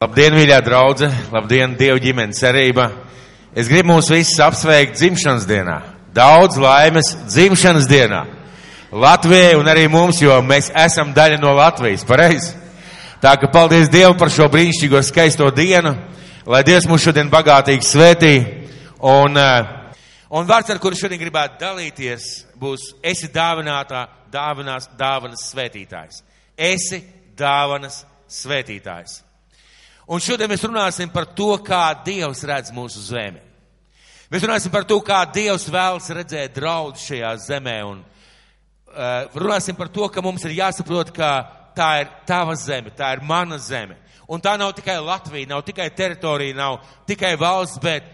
Labdien, mīļā draudze! Labdien, Dievu ģimenes cerība! Es gribu mūs visus apsveikt dzimšanas dienā. Daudz laimes dzimšanas dienā. Latvijai un arī mums, jo mēs esam daļa no Latvijas, pareizi? Tā ka paldies Dievam par šo brīnišķīgo skaisto dienu, lai Dievs mūs šodien bagātīgi svētī. Un, eh, un vārds, ar kuru šodien gribētu dalīties, būs esi dāvinātā, dāvinās, dāvanas svētītājs. Esi dāvanas svētītājs. Un šodien mēs runāsim par to, kā Dievs redz mūsu zemi. Mēs runāsim par to, kā Dievs vēlas redzēt draudu šajā zemē. Un uh, runāsim par to, ka mums ir jāsaprot, ka tā ir tava zeme, tā ir mana zeme. Un tā nav tikai Latvija, nav tikai teritorija, nav tikai valsts, bet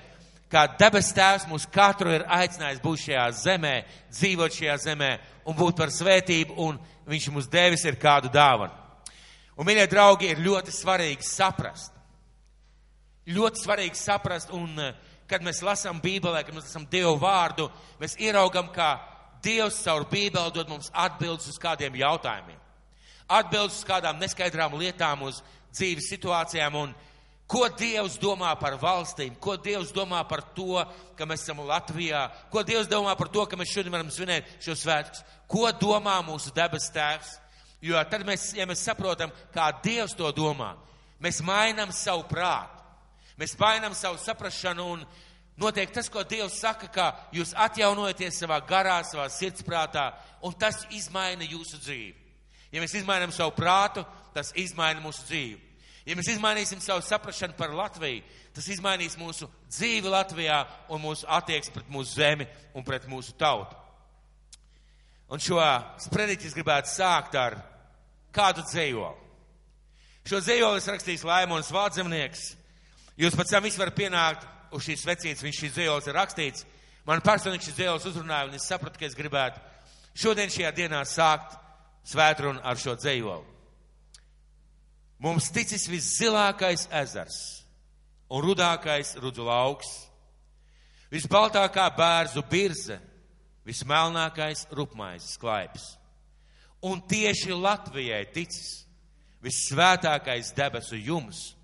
kā debes tēvs mūs katru ir aicinājis būt šajā zemē, dzīvot šajā zemē un būt par svētību, un viņš mums devis ir kādu dāvanu. Un, mīļie draugi, ir ļoti svarīgi saprast. Ļoti svarīgi saprast, un eh, kad mēs lasām Bībelē, kad mēs lasām Dievu vārdu, mēs ieraugam, ka Dievs caur Bībeli dod mums atbildes uz kādiem jautājumiem. Atbildes uz kādām neskaidrām lietām, uz dzīves situācijām, un ko Dievs domā par valstīm, ko Dievs domā par to, ka mēs esam Latvijā, ko Dievs domā par to, ka mēs šodien varam svinēt šo svētkus, ko domā mūsu debes tēvs. Jo tad mēs, ja mēs saprotam, kā Dievs to domā, mēs mainām savu prātu. Mēs mainām savu saprašanu un notiek tas, ko Dievs saka, ka jūs atjaunojaties savā garā, savā sirdsprātā, un tas izmaina jūsu dzīvi. Ja mēs izmainām savu prātu, tas izmaina mūsu dzīvi. Ja mēs izmainīsim savu saprašanu par Latviju, tas izmainīs mūsu dzīvi Latvijā un mūsu attieksmi pret mūsu zemi un pret mūsu tautu. Un šo sprediķi es gribētu sākt ar kādu dzējoli. Šo dzējoli es rakstījis Laimons Vādzemnieks. Jūs pēc tam visi varat pienākt uz šīs vecītes, viņš šīs dzējols ir rakstīts. Man personīgi šis dzējols uzrunāja, un es sapratu, ka es gribētu šodien šajā dienā sākt svētrunu ar šo dzējolu. Mums ticis viszilākais ezers un rudākais rudzu lauks, visbaltākā bērzu birze, vismelnākais rupmaizes klaips. Un tieši Latvijai ticis vissvētākais debesu jums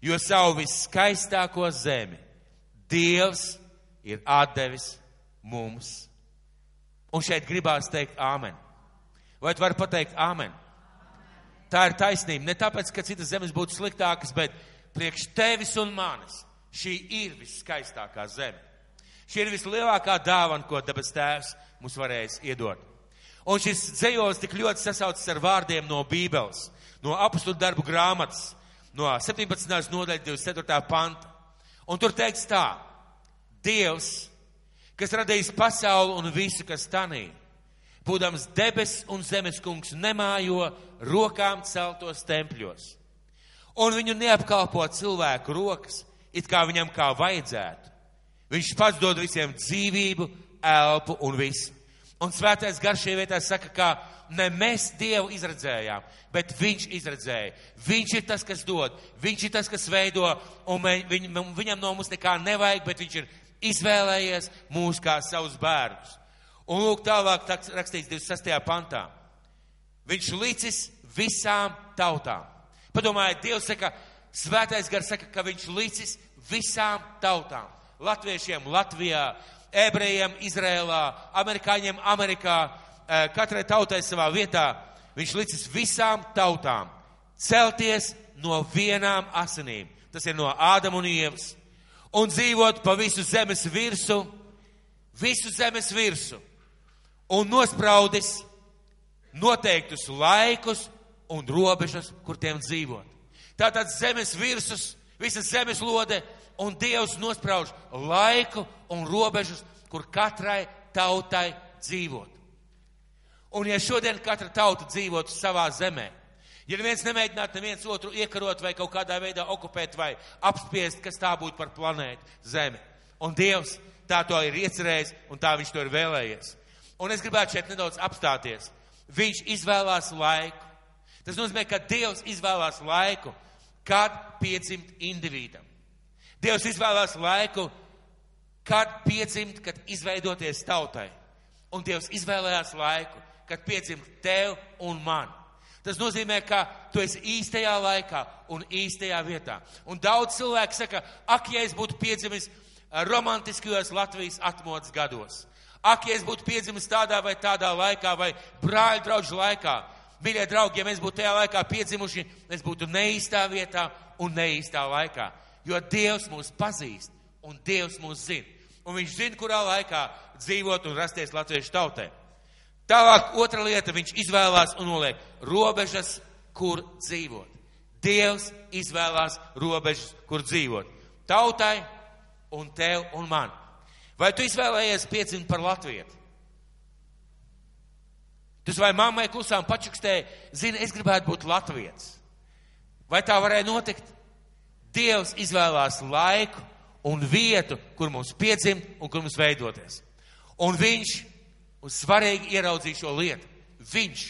jo savu viskaistāko zemi Dievs ir atdevis mums. Un šeit gribās teikt āmen. Vai tu vari pateikt āmen? Tā ir taisnība. Ne tāpēc, ka citas zemes būtu sliktākas, bet priekš tevis un manis šī ir viskaistākā zeme. Šī ir vislielākā dāvana, ko debes tēvs mums varēs iedot. Un šis dzējos tik ļoti sasaucas ar vārdiem no Bībeles, no apakstu darbu grāmatas, no 17. nodaļa 24. panta. Un tur teikts tā, Dievs, kas radījis pasauli un visu, kas tanī, būdams debes un zemes kungs, nemājo rokām celtos tempļos. Un viņu neapkalpo cilvēku rokas, it kā viņam kā vajadzētu. Viņš pats dod visiem dzīvību, elpu un visu. Un svētais garš šajā vietā saka, ka ne mēs Dievu izredzējām, bet Viņš izredzēja. Viņš ir tas, kas dod, Viņš ir tas, kas veido, un viņ, viņam no mums nekā nevajag, bet Viņš ir izvēlējies mūs kā savus bērnus. Un lūk, tālāk rakstīts 26. pantā. Viņš licis visām tautām. Padomājiet, Dievs saka, svētais gars saka, ka viņš licis visām tautām. Latviešiem Latvijā, ebrejiem Izrēlā, amerikāņiem Amerikā, eh, katrai tautai savā vietā. Viņš licis visām tautām celties no vienām asinīm. Tas ir no Ādama un Ievas. Un dzīvot pa visu zemes virsu, visu zemes virsu. Un nospraudis noteiktus laikus un robežas, kur tiem dzīvot. Tātad zemes virsus, visa zemes lode un Dievs nosprauž laiku un robežas, kur katrai tautai dzīvot. Un ja šodien katra tauta dzīvotu savā zemē, ja neviens nemēģinātu neviens otru iekarot vai kaut kādā veidā okupēt vai apspiest, kas tā būtu par planētu Zemi. Un Dievs tā to ir iecerējis un tā viņš to ir vēlējies. Un es gribētu šeit nedaudz apstāties. Viņš izvēlās laiku. Tas nozīmē, ka Dievs izvēlās laiku, kad piedzimt individam. Dievs izvēlās laiku, kad piedzimt, kad izveidoties tautai. Un Dievs izvēlējās laiku, kad piedzimt tev un man. Tas nozīmē, ka tu esi īstajā laikā un īstajā vietā. Un daudz cilvēku saka, ak, ja es būtu piedzimis romantiskajos Latvijas atmodas gados. Ak, ja es būtu piedzimis tādā vai tādā laikā, vai brāļu draugu laikā, mīļie draugi, ja mēs būtu tajā laikā piedzimuši, mēs būtu neīstā vietā un neīstā laikā. Jo Dievs mūs pazīst un Dievs mūs zina. Un Viņš zina, kurā laikā dzīvot un rasties latviešu tautai. Tālāk otra lieta, viņš izvēlās un noliek robežas, kur dzīvot. Dievs izvēlās robežas, kur dzīvot. Tautai un tev un man. Vai tu izvēlējies piedzimt par latvietu? Tu vai mammai klusām pačukstēji, zini, es gribētu būt latvietis. Vai tā varēja notikt? Dievs izvēlās laiku un vietu, kur mums piedzimt un kur mums veidoties. Un viņš, un svarīgi ieraudzīt šo lietu, viņš,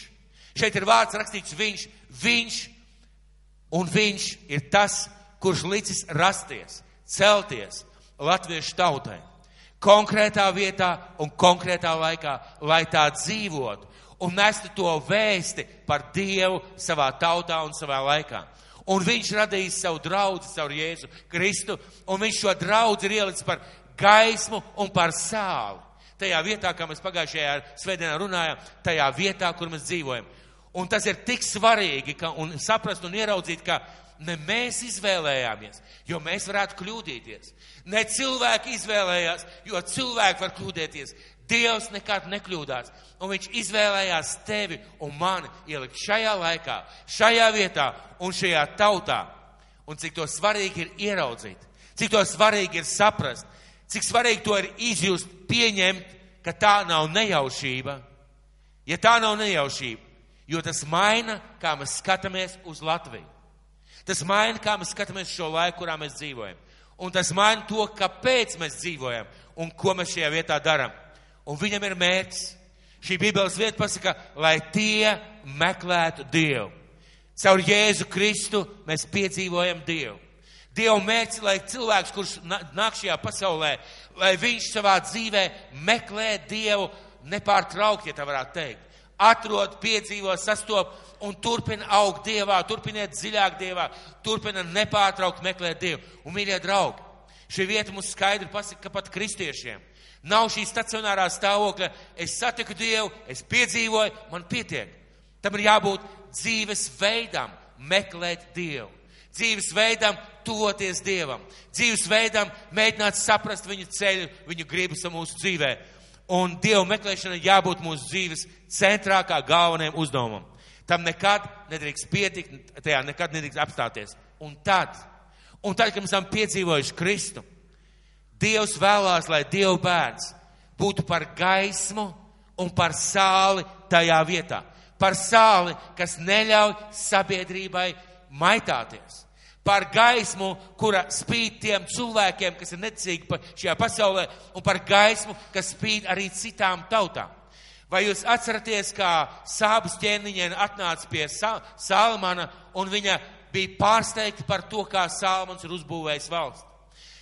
šeit ir vārds rakstīts viņš, viņš, un viņš ir tas, kurš licis rasties, celties latviešu tautai konkrētā vietā un konkrētā laikā, lai tā dzīvotu un nestu to vēsti par Dievu savā tautā un savā laikā. Un viņš radījis savu draugu caur Jēzu Kristu, un viņš šo draugu ir ielicis par gaismu un par sāli. Tajā vietā, kā mēs pagājušajā svētdienā runājām, tajā vietā, kur mēs dzīvojam. Un tas ir tik svarīgi, ka, un saprast un ieraudzīt, ka ne mēs izvēlējāmies, jo mēs varētu kļūdīties. Ne cilvēki izvēlējās, jo cilvēki var kļūdīties. Dievs nekad nekļūdās. Un viņš izvēlējās tevi un mani ielikt šajā laikā, šajā vietā un šajā tautā. Un cik to svarīgi ir ieraudzīt, cik to svarīgi ir saprast, cik svarīgi to ir izjust, pieņemt, ka tā nav nejaušība. Ja tā nav nejaušība, jo tas maina, kā mēs skatāmies uz Latviju. Tas maina, kā mēs skatāmies šo laiku, kurā mēs dzīvojam. Un tas maina to, kāpēc mēs dzīvojam un ko mēs šajā vietā darām. Un viņam ir mērķis. Šī Bībeles vieta pasaka, lai tie meklētu Dievu. Caur Jēzu Kristu mēs piedzīvojam Dievu. Dieva mērķis, lai cilvēks, kurš nāk šajā pasaulē, lai viņš savā dzīvē meklē Dievu nepārtraukti, ja tā varētu teikt. Atrod, piedzīvo, sastop un turpina augt Dievā, turpiniet dziļāk Dievā, turpina nepārtraukt meklēt Dievu. Un, mīļie draugi, šī vieta mums skaidri pasaka, ka pat kristiešiem nav šī stacionārā stāvokļa, es satiku Dievu, es piedzīvoju, man pietiek. Tam ir jābūt dzīves veidam, meklēt Dievu. Dzīves veidam, tuvoties Dievam. Dzīves veidam, mēģināt saprast viņa ceļu, viņa gribas mūsu dzīvē. Un Dieva meklēšana jābūt mūsu dzīves centrā kā galvenajam uzdevumam. Tam nekad nedrīkst pietikt, tajā nekad nedrīkst apstāties. Un tad, un tad, kad mēs esam piedzīvojuši Kristu, Dievs vēlās, lai Dieva bērns būtu par gaismu un par sāli tajā vietā. Par sāli, kas neļauj sabiedrībai maitāties. Par gaismu, kura spīd tiem cilvēkiem, kas ir necīgi šajā pasaulē, un par gaismu, kas spīd arī citām tautām. Vai jūs atceraties, kā sābas ķēniņiem atnāca pie Salmana un viņa bija pārsteigta par to, kā Salmans ir uzbūvējis valsts?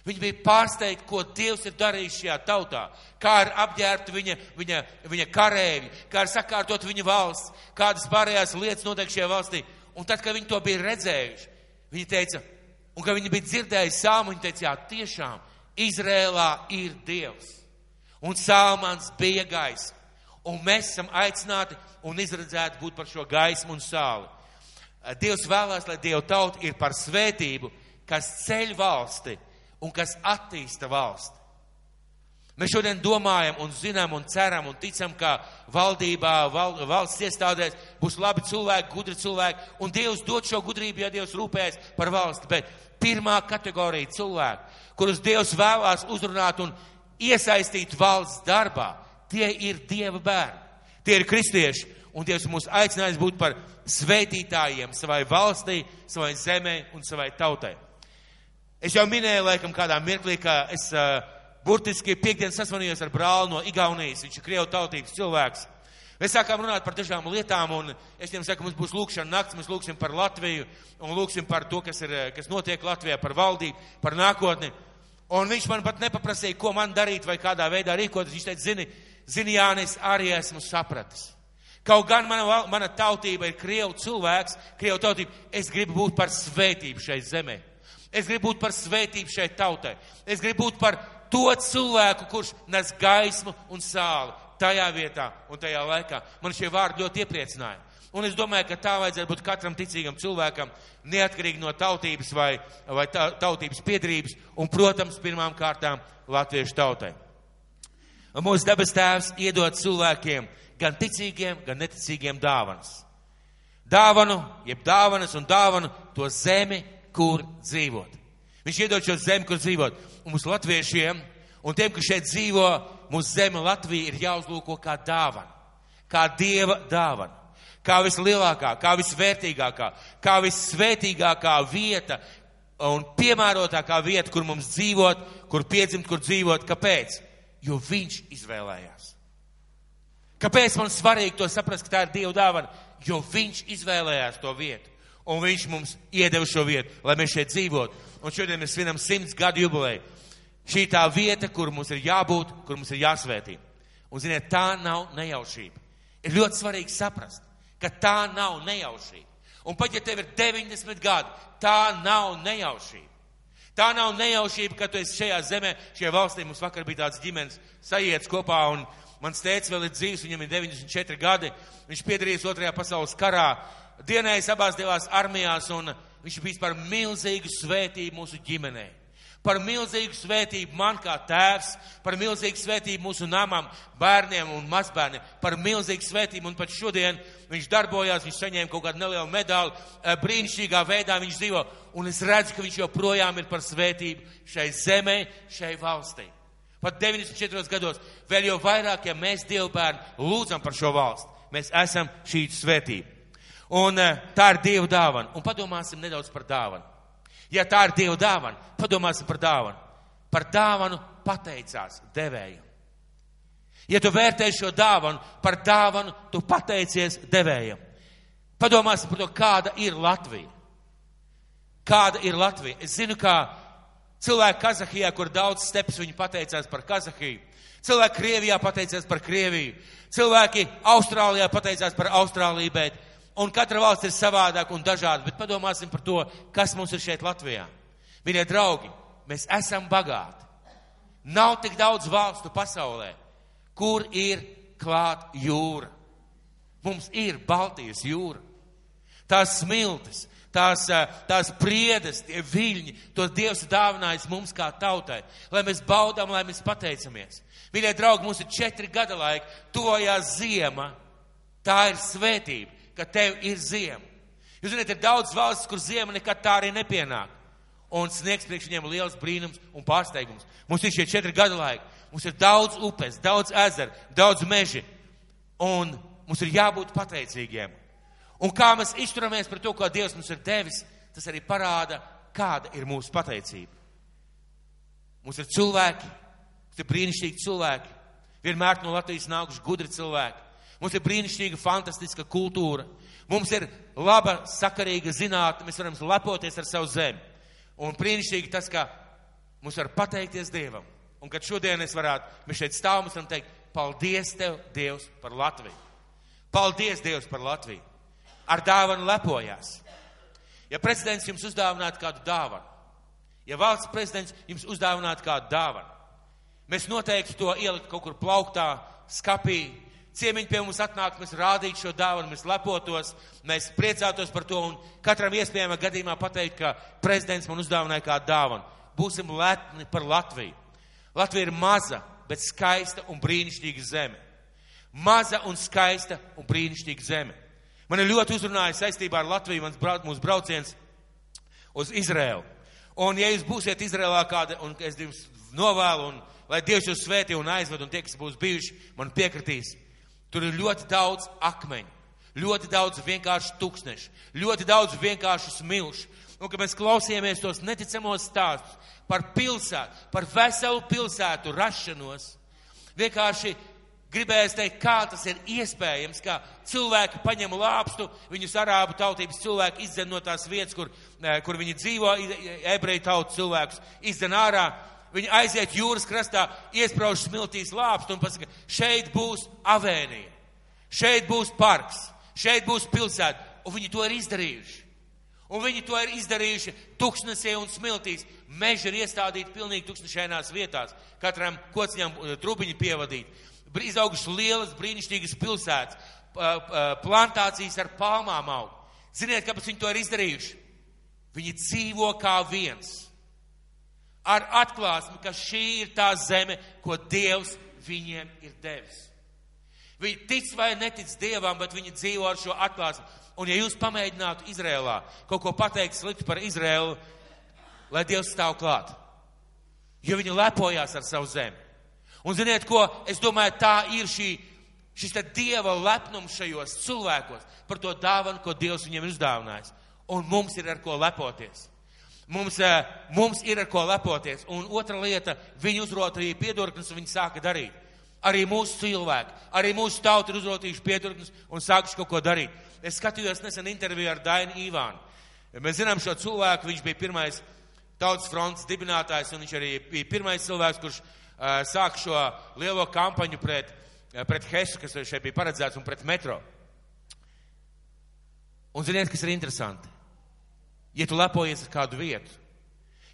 Viņi bija pārsteigti, ko Dievs ir darījis šajā tautā, kā ir apģērbta viņa, viņa, viņa karēvi, kā ir sakārtot viņa valsts, kādas pārējās lietas notiek šajā valstī. Un tad, kad viņi to bija redzējuši, viņi teica, un kad viņi bija dzirdējuši sāmu, viņi teica, jā, tiešām Izrēlā ir Dievs. Un Salmans bija gaisa. Un mēs esam aicināti un izredzēti būt par šo gaismu un sāli. Dievs vēlās, lai Dieva tauta ir par svētību, kas ceļ valsti un kas attīsta valsti. Mēs šodien domājam un zinām un ceram un ticam, ka valdībā, val, valsts iestādēs būs labi cilvēki, gudri cilvēki, un Dievs dod šo gudrību, ja Dievs rūpēs par valsti. Bet pirmā kategorija cilvēku, kurus Dievs vēlās uzrunāt un iesaistīt valsts darbā, Tie ir Dieva bērni, tie ir kristieši, un Dievs mūs aicinājis būt par svētītājiem savai valstī, savai zemē un savai tautai. Es jau minēju, laikam, kādā mirklī, ka es uh, burtiski piekdien sasvanījos ar brāli no Igaunijas, viņš ir Krievu tautības cilvēks. Mēs sākām runāt par dažām lietām, un es viņam saku, mums būs lūkšana nakts, mēs lūksim par Latviju, un lūksim par to, kas, ir, kas notiek Latvijā, par valdību, par nākotni. Un viņš man pat nepaprasīja, ko man darīt vai kādā veidā rīkoties. Viņš teica, zini, Zini, Jānis, arī esmu sapratis, Kaut gan mana, mana tautība ir Krievu cilvēks, Krievu tautība, es gribu būt par svētību šai zemē. Es gribu būt par svētību šai tautai. Es gribu būt par to cilvēku, kurš nes gaismu un sāli tajā vietā un tajā laikā. Man šie vārdi ļoti iepriecināja. Un es domāju, ka tā vajadzētu būt katram ticīgam cilvēkam, neatkarīgi no tautības vai, vai ta, tautības piedrības, un, protams, pirmām kārtām latviešu tautai. Un mūsu dabas tēvs iedod cilvēkiem, gan ticīgiem, gan neticīgiem dāvanas. Dāvanu, jeb dāvanas un dāvanu to zemi, kur dzīvot. Viņš iedod šo zemi, kur dzīvot. Un mums latviešiem un tiem, kas šeit dzīvo, mūsu zeme Latvija ir jāuzlūko kā dāvana, kā dieva dāvana, kā vislielākā, kā visvērtīgākā, kā vissvētīgākā vieta un piemērotākā vieta, kur mums dzīvot, kur piedzimt, kur dzīvot. Kāpēc? Jo viņš izvēlējās. Kāpēc man svarīgi to saprast, ka tā ir Dieva dāvana? Jo viņš izvēlējās to vietu. Un viņš mums iedeva šo vietu, lai mēs šeit dzīvotu. Un šodien mēs svinam simts gadu jubileju. Šī tā vieta, kur mums ir jābūt, kur mums ir jāsvētī. Un, ziniet, tā nav nejaušība. Ir ļoti svarīgi saprast, ka tā nav nejaušība. Un pat ja tev ir 90 gadi, tā nav nejaušība. Tā nav nejaušība, ka tu esi šajā zemē, šajā valstī. Mums vakar bija tāds ģimenes sajiets kopā, un mans tēvs vēl ir dzīves, viņam ir 94 gadi. Viņš piedalījās Otrajā pasaules karā, dienējis abās divās armijās, un viņš bijis par milzīgu svētību mūsu ģimenei par milzīgu svētību man kā tēvs, par milzīgu svētību mūsu namam, bērniem un mazbērniem, par milzīgu svētību. Un pat šodien viņš darbojās, viņš saņēma kaut kādu nelielu medaļu, eh, brīnišķīgā veidā viņš dzīvo. Un es redzu, ka viņš joprojām ir par svētību šai zemē, šai valstī. Pat 94 gados, vēl jau vairāk, ja mēs Dievu bērni lūdzam par šo valsti, mēs esam šī svētība. Un eh, tā ir Dieva dāvana. Un padomāsim nedaudz par dāvanu. Ja tā ir Dieva dāvana, padomāsim par dāvanu. Par dāvanu pateicās devējiem. Ja tu vērtē šo dāvanu, par dāvanu tu pateicies devējiem. Padomāsim par to, kāda ir Latvija. Kāda ir Latvija? Es zinu, kā cilvēki Kazahijā, kur daudz steps viņi pateicās par Kazahiju. Cilvēki Krievijā pateicās par Krieviju. Cilvēki Austrālijā pateicās par Austrāliju, bet un katra valsts ir savādāka un dažāda, bet padomāsim par to, kas mums ir šeit Latvijā. Mīļie draugi, mēs esam bagāti. Nav tik daudz valstu pasaulē, kur ir klāt jūra. Mums ir Baltijas jūra. Tās smiltis, tās, tās priedes, tie viļņi, to Dievs dāvinājis mums kā tautai, lai mēs baudām, lai mēs pateicamies. Mīļie draugi, mums ir četri gada laiki, tojās ziema. Tā ir svētība ka tev ir ziema. Jūs zināt, ir daudz valsts, kur ziema nekad tā arī nepienāk. Un sniegs priekš viņiem liels brīnums un pārsteigums. Mums ir šie četri gada laiki. Mums ir daudz upes, daudz ezeru, daudz meži. Un mums ir jābūt pateicīgiem. Un kā mēs izturamies par to, ko Dievs mums ir devis, tas arī parāda, kāda ir mūsu pateicība. Mums ir cilvēki, mums ir brīnišķīgi cilvēki. Vienmēr no Latvijas nākuši gudri cilvēki. Mums ir brīnišķīga, fantastiska kultūra. Mums ir laba, sakarīga zinātne. Mēs varam lepoties ar savu zemi. Un brīnišķīgi tas, ka mums var pateikties Dievam. Un kad šodien es varētu, mēs šeit stāvam, mēs varam teikt, paldies Tev, Dievs, par Latviju. Paldies, Dievs, par Latviju. Ar dāvanu lepojās. Ja prezidents jums uzdāvinātu kādu dāvanu, ja valsts prezidents jums uzdāvinātu kādu dāvanu, mēs noteikti to ielikt kaut kur plauktā, skapī, ciemiņi pie mums atnāk, mēs rādītu šo dāvanu, mēs lepotos, mēs priecātos par to un katram iespējamā gadījumā pateikt, ka prezidents man uzdāvināja kādu dāvanu. Būsim lepni par Latviju. Latvija ir maza, bet skaista un brīnišķīga zeme. Maza un skaista un brīnišķīga zeme. Man ir ļoti uzrunājis saistībā ar Latviju mans brauc, mūsu brauciens uz Izraēlu. Un ja jūs būsiet Izrēlā kāda, un es jums novēlu, un lai Dievs jūs svētī un aizved, un tie, kas būs bijuši, man piekritīs. Tur ir ļoti daudz akmeņu, ļoti daudz vienkārši tūkstnešu, ļoti daudz vienkāršu smilšu. Un, kad mēs klausījāmies tos neticamos stāstus par pilsētu, par veselu pilsētu rašanos, vienkārši gribējās teikt, kā tas ir iespējams, kā cilvēki paņem lāpstu, viņus arābu tautības cilvēki izdzen no tās vietas, kur, kur viņi dzīvo, ebreju tautas cilvēkus izdzen ārā, viņi aiziet jūras krastā, iesprauž smiltīs lāpstu un pasaka, šeit būs avēnija. šeit būs parks, šeit būs pilsēta, un viņi to ir izdarījuši. Un viņi to ir izdarījuši tuksnesī un smiltīs. Meži ir iestādīti pilnīgi tuksnešainās vietās, katram kociņam eh, trubiņi pievadīt. Izauguši lielas, brīnišķīgas pilsētas, plantācijas ar palmām aug. Ziniet, kāpēc viņi to ir izdarījuši? Viņi dzīvo kā viens. Ar atklāsmi, ka šī ir tā zeme, ko Dievs viņiem ir devis. Viņi tic vai netic Dievam, bet viņi dzīvo ar šo atklāsmi. Un ja jūs pamēģinātu Izrēlā kaut ko pateikt sliktu par Izrēlu, lai Dievs stāv klāt. Jo viņi lepojās ar savu zemi. Un ziniet, ko es domāju, tā ir šī, šis te Dieva lepnums šajos cilvēkos par to dāvanu, ko Dievs viņiem ir uzdāvinājis. Un mums ir ar ko lepoties. Mums, eh, mums ir ar ko lepoties. Un otra lieta, viņi uzrotīja piedurknes un viņi sāka darīt. Arī mūsu cilvēki, arī mūsu tauti ir uzrotījuši piedurknes un sākuši kaut ko darīt. Es skatījos nesen interviju ar Dainu Īvānu. Mēs zinām šo cilvēku, viņš bija pirmais tautas fronts dibinātājs, un viņš arī bija pirmais cilvēks, kurš uh, sāk šo lielo kampaņu pret, uh, pret Hesu, kas šeit bija paredzēts, un pret metro. Un ziniet, kas ir interesanti? Ja tu lepojies ar kādu vietu,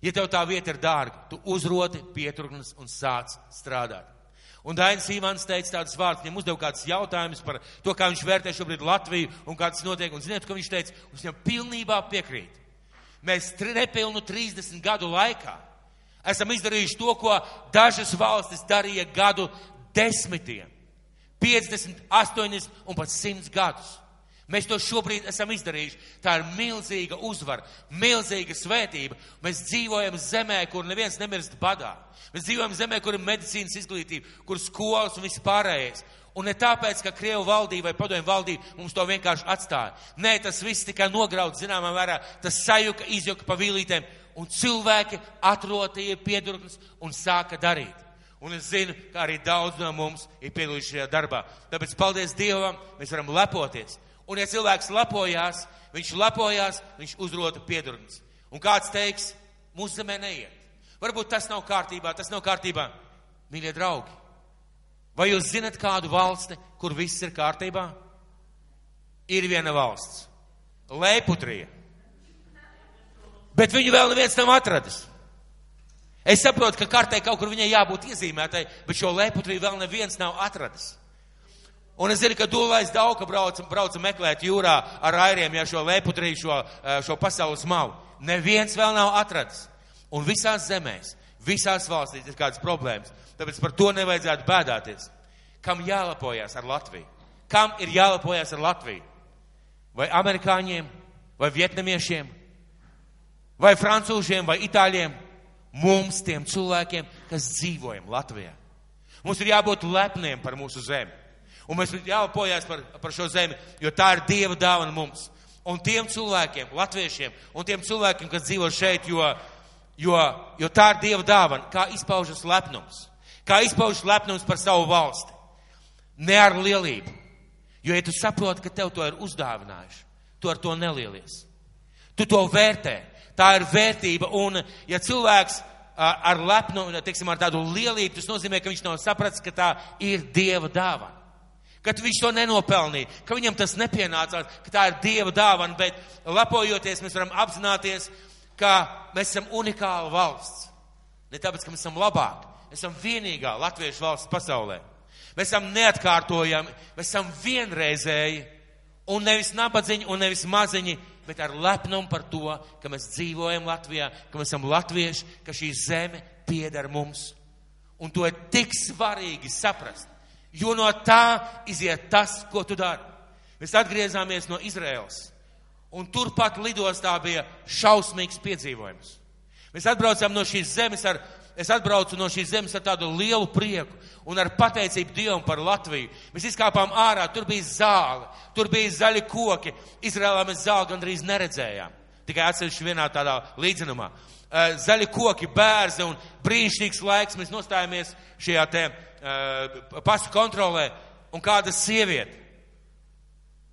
ja tev tā vieta ir dārga, tu uzroti pieturknes un sāc strādāt. Un Dainis Ivans teica tādus vārdus, viņam uzdeva kāds jautājums par to, kā viņš vērtē šobrīd Latviju un kā tas notiek. Un ziniet, ko viņš teica? Viņš viņam pilnībā piekrīt. Mēs nepilnu 30 gadu laikā esam izdarījuši to, ko dažas valstis darīja gadu desmitiem, 50, 80 un pat 100 gadus. Mēs to šobrīd esam izdarījuši. Tā ir milzīga uzvara, milzīga svētība. Mēs dzīvojam zemē, kur neviens nemirst badā. Mēs dzīvojam zemē, kur ir medicīnas izglītība, kur skolas un viss pārējais. Un ne tāpēc, ka Krievu valdība vai padomju valdība mums to vienkārši atstāja. Nē, tas viss tikai nograuds, zināmā mērā, tas sajuka, izjuka pa vīlītēm, un cilvēki atrotīja piedurknes un sāka darīt. Un es zinu, ka arī daudz no mums ir piedalījušies šajā darbā. Tāpēc paldies Dievam, mēs varam lepoties. Un, ja cilvēks lepojās, viņš lepojās, viņš uzrota piedurnes. Un kāds teiks, mūsu zemē neiet. Varbūt tas nav kārtībā, tas nav kārtībā. Mīļie draugi, vai jūs zinat kādu valsti, kur viss ir kārtībā? Ir viena valsts - Lēputrija. Bet viņu vēl neviens nav atradis. Es saprotu, ka kartē kaut kur viņai jābūt iezīmētai, bet šo Lēputriju vēl neviens nav atradis. Un es zinu, ka Dūlais Dauka brauca, brauca meklēt jūrā ar airiem, ja šo leputriju, šo, eh, šo pasaules malu. Neviens vēl nav atradis. Un visās zemēs, visās valstīs ir kādas problēmas. Tāpēc par to nevajadzētu bēdāties. Kam jālepojas ar Latviju? Kam ir jālepojas ar Latviju? Vai amerikāņiem, vai vietnamiešiem, vai francūžiem, vai itāļiem? Mums, tiem cilvēkiem, kas dzīvojam Latvijā. Mums ir jābūt lepniem par mūsu zemi. Un mēs jālepojas par, par šo zemi, jo tā ir Dieva dāvana mums. Un tiem cilvēkiem, latviešiem, un tiem cilvēkiem, kas dzīvo šeit, jo, jo, jo tā ir Dieva dāvana, kā izpaužas lepnums. Kā izpaužas lepnums par savu valsti. Ne ar lielību. Jo, ja tu saproti, ka tev to ir uzdāvinājuši, tu ar to nelielies. Tu to vērtē. Tā ir vērtība. Un, ja cilvēks ar lepnumu, teiksim, ar tādu lielību, tas nozīmē, ka viņš nav sapratis, ka tā ir Dieva dāvana ka viņš to nenopelnīja, ka viņam tas nepienācās, ka tā ir Dieva dāvana, bet lepojoties mēs varam apzināties, ka mēs esam unikāla valsts. Ne tāpēc, ka mēs esam labāki, mēs esam vienīgā latviešu valsts pasaulē. Mēs esam neatkārtojami, mēs esam vienreizēji un nevis nabadzīņi un nevis maziņi, bet ar lepnumu par to, ka mēs dzīvojam Latvijā, ka mēs esam latvieši, ka šī zeme pieder mums. Un to ir tik svarīgi saprast jo no tā iziet tas, ko tu dari. Mēs atgriezāmies no Izraels, un turpat lidostā bija šausmīgs piedzīvojums. Mēs atbraucām no šīs zemes ar, es atbraucu no šīs zemes ar tādu lielu prieku un ar pateicību Dievam par Latviju. Mēs izkāpām ārā, tur bija zāle, tur bija zaļi koki. Izrēlā mēs zāli gandrīz neredzējām. Tikai atsevišķi vienā tādā līdzenumā. Eh, zaļi koki, bērzi un brīnišķīgs laiks. Mēs nostājāmies šajā te uh, pasu kontrolē un kāda sieviete.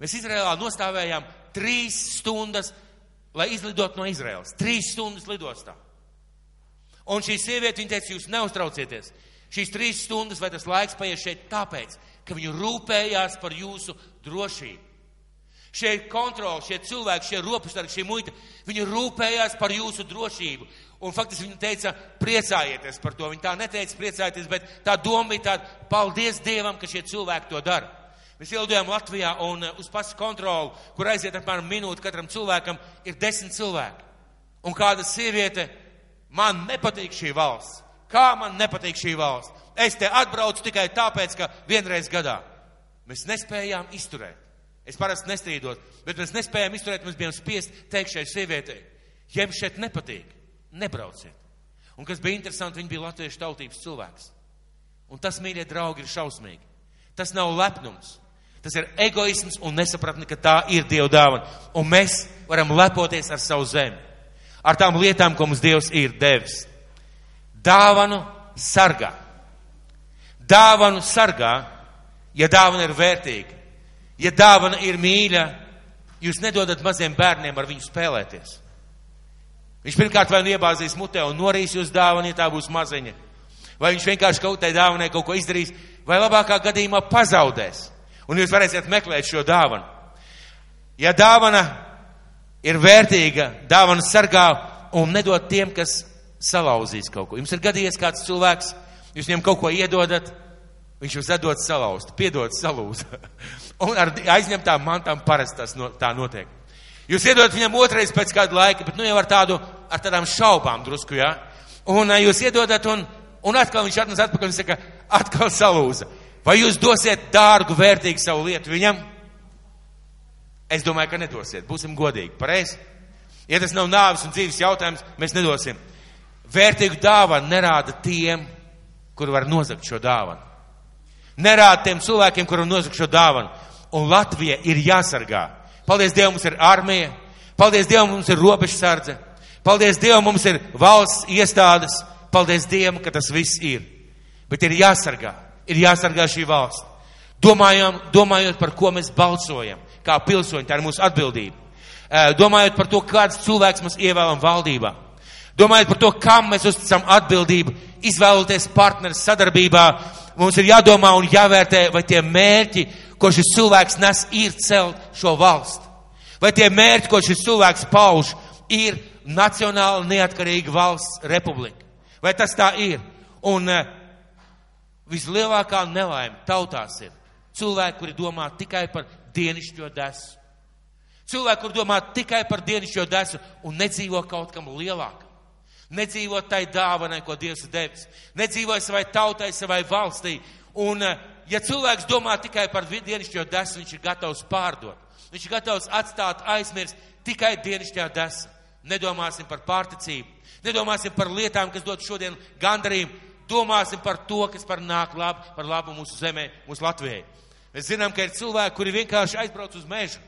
Mēs Izrēlā nostāvējām trīs stundas, lai izlidotu no Izraels. Trīs stundas lidostā. Un šī sieviete, viņa teica, jūs neuztraucieties. Šīs trīs stundas vai tas laiks paies šeit tāpēc, ka viņi rūpējās par jūsu drošību. Šie kontroli, šie cilvēki, šie ropustargi, šī muita, viņi rūpējās par jūsu drošību. Un faktiski viņi teica, priecājieties par to. Viņi tā neteica priecājieties, bet tā doma bija tāda, paldies Dievam, ka šie cilvēki to dara. Mēs ielidojām Latvijā un uz pasu kontroli, kur aiziet apmēram minūti katram cilvēkam, ir desmit cilvēki. Un kāda sieviete, man nepatīk šī valsts. Kā man nepatīk šī valsts? Es te atbraucu tikai tāpēc, ka vienreiz gadā mēs nespējām izturēt. Es parasti nestrīdos, bet mēs nespējām izturēt, mēs bijām spiest teikt šai sievietei, ja jums šeit nepatīk, nebrauciet. Un kas bija interesanti, viņa bija latviešu tautības cilvēks. Un tas, mīļie draugi, ir šausmīgi. Tas nav lepnums. Tas ir egoisms un nesapratni, ka tā ir Dieva dāvana. Un mēs varam lepoties ar savu zemi, ar tām lietām, ko mums Dievs ir devis. Dāvanu sargā. Dāvanu sargā, ja dāvana ir vērtīga. Ja dāvana ir mīļa, jūs nedodat maziem bērniem ar viņu spēlēties. Viņš pirmkārt vai nu iebāzīs mutē un norīs jūs dāvanu, ja tā būs maziņa. Vai viņš vienkārši kaut tai dāvanai kaut ko izdarīs, vai labākā gadījumā pazaudēs. Un jūs varēsiet meklēt šo dāvanu. Ja dāvana ir vērtīga, dāvana sargā un nedod tiem, kas salauzīs kaut ko. Jums ir gadījies kāds cilvēks, jūs viņam kaut ko iedodat, viņš jūs atdod salauzt, piedod salūz. un ar aizņemtām mantām parasti tas no, tā notiek. Jūs iedodat viņam otrais pēc kāda laika, bet nu jau ar tādu, ar tādām šaubām drusku, jā. Ja? Un jūs iedodat un, un atkal viņš atnes atpakaļ un saka, atkal salūza. Vai jūs dosiet dārgu, vērtīgu savu lietu viņam? Es domāju, ka nedosiet. Būsim godīgi. Pareizi? Ja tas nav nāves un dzīves jautājums, mēs nedosim. Vērtīgu dāvanu nerāda tiem, kuri var nozagt šo dāvanu. Nerāda tiem cilvēkiem, kuri var nozagt šo dāvanu. Un Latvija ir jāsargā. Paldies Dievam, mums ir armija. Paldies Dievam, mums ir robežsardze. Paldies Dievam, mums ir valsts iestādes. Paldies Dievam, ka tas viss ir. Bet ir jāsargā. Ir jāsargā šī valsts. Domājam, domājot par ko mēs balsojam, kā pilsoņi, tā ir mūsu atbildība. Domājot par to, kāds cilvēks mēs ievēlam valdībā. Domājot par to, kam mēs uzticam atbildību, izvēloties partneris sadarbībā, mums ir jādomā un jāvērtē, vai tie mērķi, ko šis cilvēks nes, ir celt šo valstu. Vai tie mērķi, ko šis cilvēks pauž, ir nacionāla neatkarīga valsts republika. Vai tas tā ir? Un vislielākā nelaime tautās ir cilvēki, kuri domā tikai par dienišķo desu. Cilvēki, kuri domā tikai par dienišķo desu un nedzīvo kaut kam lielākam. Nedzīvo tai dāvanai, ko Dievs ir devis. Nedzīvo savai tautai, savai valstī. Un, ja cilvēks domā tikai par dienišķo desu, viņš ir gatavs pārdot. Viņš ir gatavs atstāt aizmirst tikai dienišķā desa. Nedomāsim par pārticību, nedomāsim par lietām, kas dod šodien gandarījumu, domāsim par to, kas par nāk labu, par labu mūsu zemē, mūsu Latvijai. Mēs zinām, ka ir cilvēki, kuri vienkārši aizbrauc uz mežu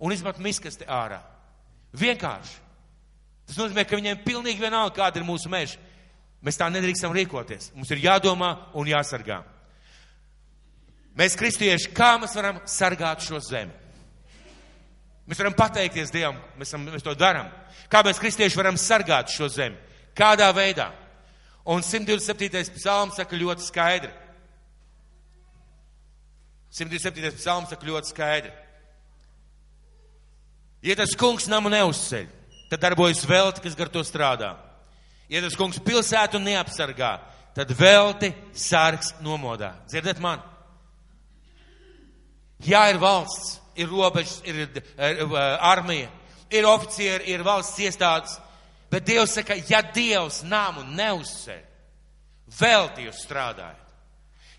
un izmet miskasti ārā. Vienkārši. Tas nozīmē, ka viņiem pilnīgi vienalga, kāda ir mūsu meža. Mēs tā nedrīkstam rīkoties. Mums ir jādomā un jāsargā. Mēs, kristieši, kā mēs varam sargāt šo zemi? Mēs varam pateikties Dievam, mēs, mēs to darām. Kā mēs, kristieši, varam sargāt šo zemi? Kādā veidā? Un 127. psalms saka ļoti skaidri. 127. psalms saka ļoti skaidri. Ja tas kungs namu neuzceļ, tad darbojas velti, kas gar to strādā. Ja tas kungs pilsētu neapsargā, tad velti sargs nomodā. Dzirdat man? Jā, ir valsts, ir robežas, ir, ir, ir armija, ir oficieri, ir valsts iestādes. Bet Dievs saka, ja Dievs nāmu neuzceļ, velti jūs strādājat.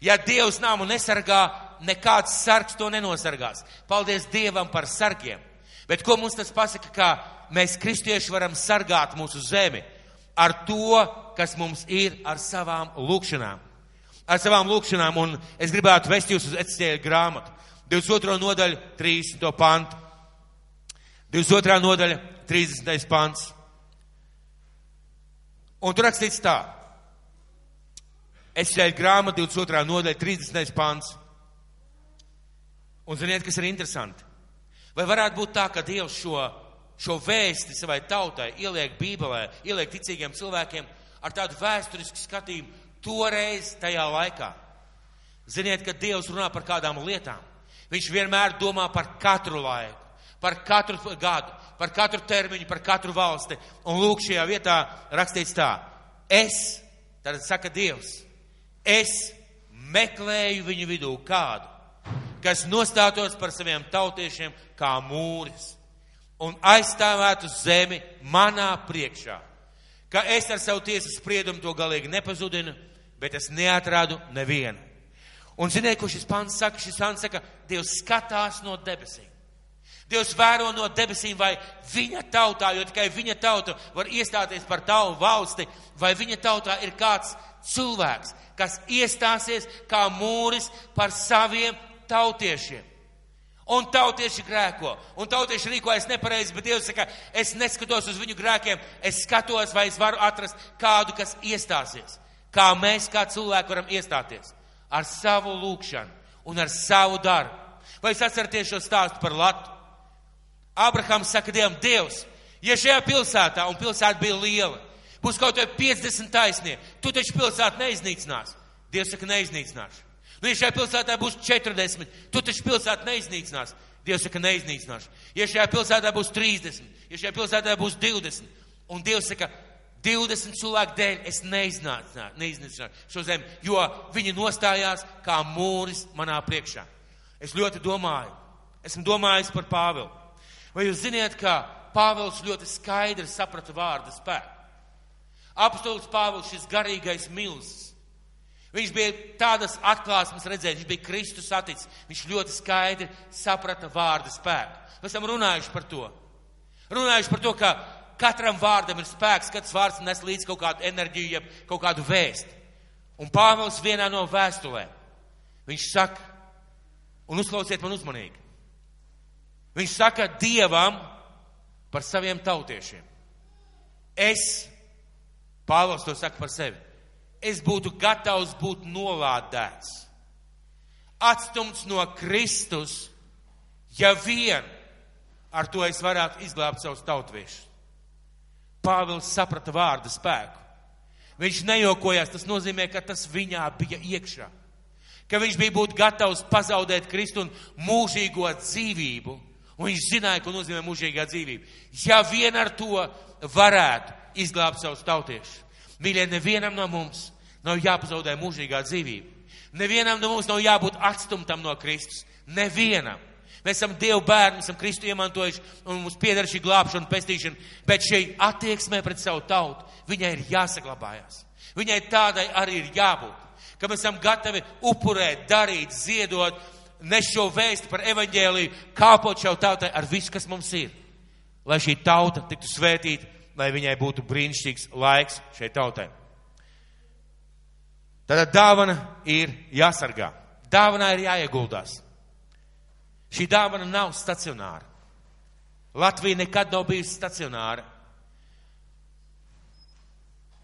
Ja Dievs nāmu nesargā, nekāds sargs to nenosargās. Paldies Dievam par sargiem. Bet ko mums tas pasaka, kā mēs kristieši varam sargāt mūsu zemi? Ar to, kas mums ir ar savām lūkšanām. Ar savām lūkšanām, un es gribētu vest jūs uz Ecēļa grāmatu. 22. nodaļa, 30. pantu. 22. nodaļa, 30. pants. Un tur rakstīts tā. Es šeit grāmatu 22. nodaļa, 30. pants. Un ziniet, kas ir interesanti? Vai varētu būt tā, ka Dievs šo, šo vēsti savai tautai ieliek Bībelē, ieliek ticīgiem cilvēkiem, ar tādu vēsturisku skatījumu toreiz tajā laikā. Ziniet, kad Dievs runā par kādām lietām, Viņš vienmēr domā par katru laiku, par katru gadu, par katru termiņu, par katru valsti. Un lūk, šajā vietā rakstīts tā, es, tad saka Dievs, es meklēju viņu vidū kādu, kas nostātos par saviem tautiešiem kā mūris un aizstāvētu zemi manā priekšā. Ka es ar savu tiesas spriedumu to galīgi nepazudinu, bet es neatradu nevienu. Un ziniet, ko šis pants saka? Šis pants saka, Dievs skatās no debesīm. Dievs vēro no debesīm, vai viņa tautā, jo tikai viņa tauta var iestāties par tavu valsti, vai viņa tautā ir kāds cilvēks, kas iestāsies kā mūris par saviem tautiešiem. Un tautieši grēko, un tautieši rīkojas nepareizi, bet Dievs saka, es neskatos uz viņu grēkiem, es skatos, vai es varu atrast kādu, kas iestāsies. Kā mēs, kā cilvēki, varam iestāties ar savu lūgšanu un ar savu darbu. Vai jūs atceraties šo stāstu par Latu? Abrahams saka Dievam, Dievs, ja šajā pilsētā, un pilsēta bija liela, būs kaut vai 50 taisnie, tu taču pilsētu neiznīcinās. Dievs saka, neiznīcināšu. Nu, ja šajā pilsētā būs 40, tu taču pilsētu neiznīcinās. Dievs saka, neiznīcināšu. Ja šajā pilsētā būs 30, ja šajā pilsētā būs 20, un Dievs saka, 20 cilvēku dēļ es neiznīcināšu šo zemi, jo viņi nostājās kā mūris manā priekšā. Es ļoti domāju, esmu domājis par Pāvilu. Vai jūs ziniet, ka Pāvils ļoti skaidri saprata vārdu spēku? Apostols Pāvils, šis garīgais milzis, Viņš bija tādas atklāsmes redzējis, viņš bija Kristus saticis, viņš ļoti skaidri saprata vārda spēku. Mēs esam runājuši par to. Runājuši par to, ka katram vārdam ir spēks, katrs vārds nes līdz kaut kādu enerģiju, jeb kaut kādu vēstu. Un Pāvils vienā no vēstulēm, viņš saka, un uzklausiet man uzmanīgi, viņš saka Dievam par saviem tautiešiem. Es, Pāvils to saka par sevi es būtu gatavs būt nolādēts, atstumts no Kristus, ja vien ar to es varētu izglābt savus tautviešus. Pāvils saprata vārdu spēku. Viņš nejokojās, tas nozīmē, ka tas viņā bija iekšā. Ka viņš bija būt gatavs pazaudēt Kristu un mūžīgo dzīvību. Un viņš zināja, ko nozīmē mūžīgā dzīvība. Ja vien ar to varētu izglābt savus tautiešus. Mīļie, nevienam no mums nav jāpazaudē mūžīgā dzīvība. Nevienam no mums nav jābūt atstumtam no Kristus. Nevienam. Mēs esam Dievu bērni, esam Kristu iemantojuši un mums pieder šī glābšana un pestīšana, bet šī attieksmē pret savu tautu, viņai ir jāsaglabājās. Viņai tādai arī ir jābūt. Ka mēs esam gatavi upurēt, darīt, ziedot, nes šo vēstu par evaņģēliju, kāpot šau tautai ar visu, kas mums ir. Lai šī tauta tiktu svētīta lai viņai būtu brīnišķīgs laiks šai tautai. Tātad dāvana ir jāsargā. Dāvanā ir jāieguldās. Šī dāvana nav stacionāra. Latvija nekad nav bijusi stacionāra.